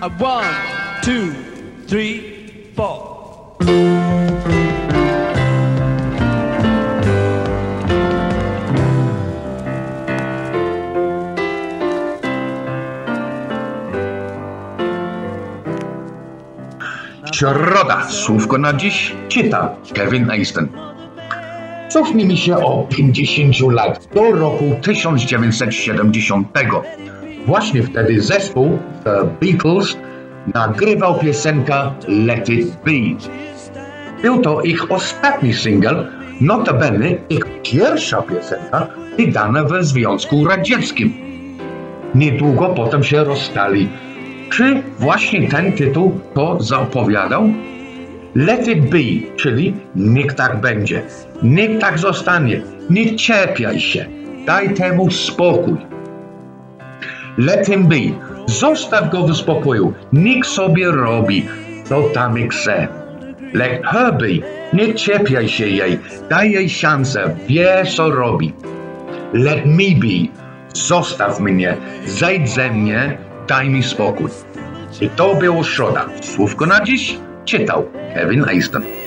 A one, two, three, four. Środa. Słówko na dziś czyta Kevin Easton. Cofnijmy się o 50 lat do roku 1970. Właśnie wtedy zespół The Beatles nagrywał piosenkę Let It Be. Był to ich ostatni single, notabene ich pierwsza piosenka wydana w Związku Radzieckim. Niedługo potem się rozstali. Czy właśnie ten tytuł to zapowiadał? Let it be, czyli niech tak będzie, niech tak zostanie, nie czepiaj się, daj temu spokój. Let him be, zostaw go w spokoju, niech sobie robi, co tam chce. Let her be, nie czepiaj się jej, daj jej szansę, wie co robi. Let me be, zostaw mnie, zejdź ze mnie, daj mi spokój. I to było środa. Słówko na dziś czytał Kevin Easton.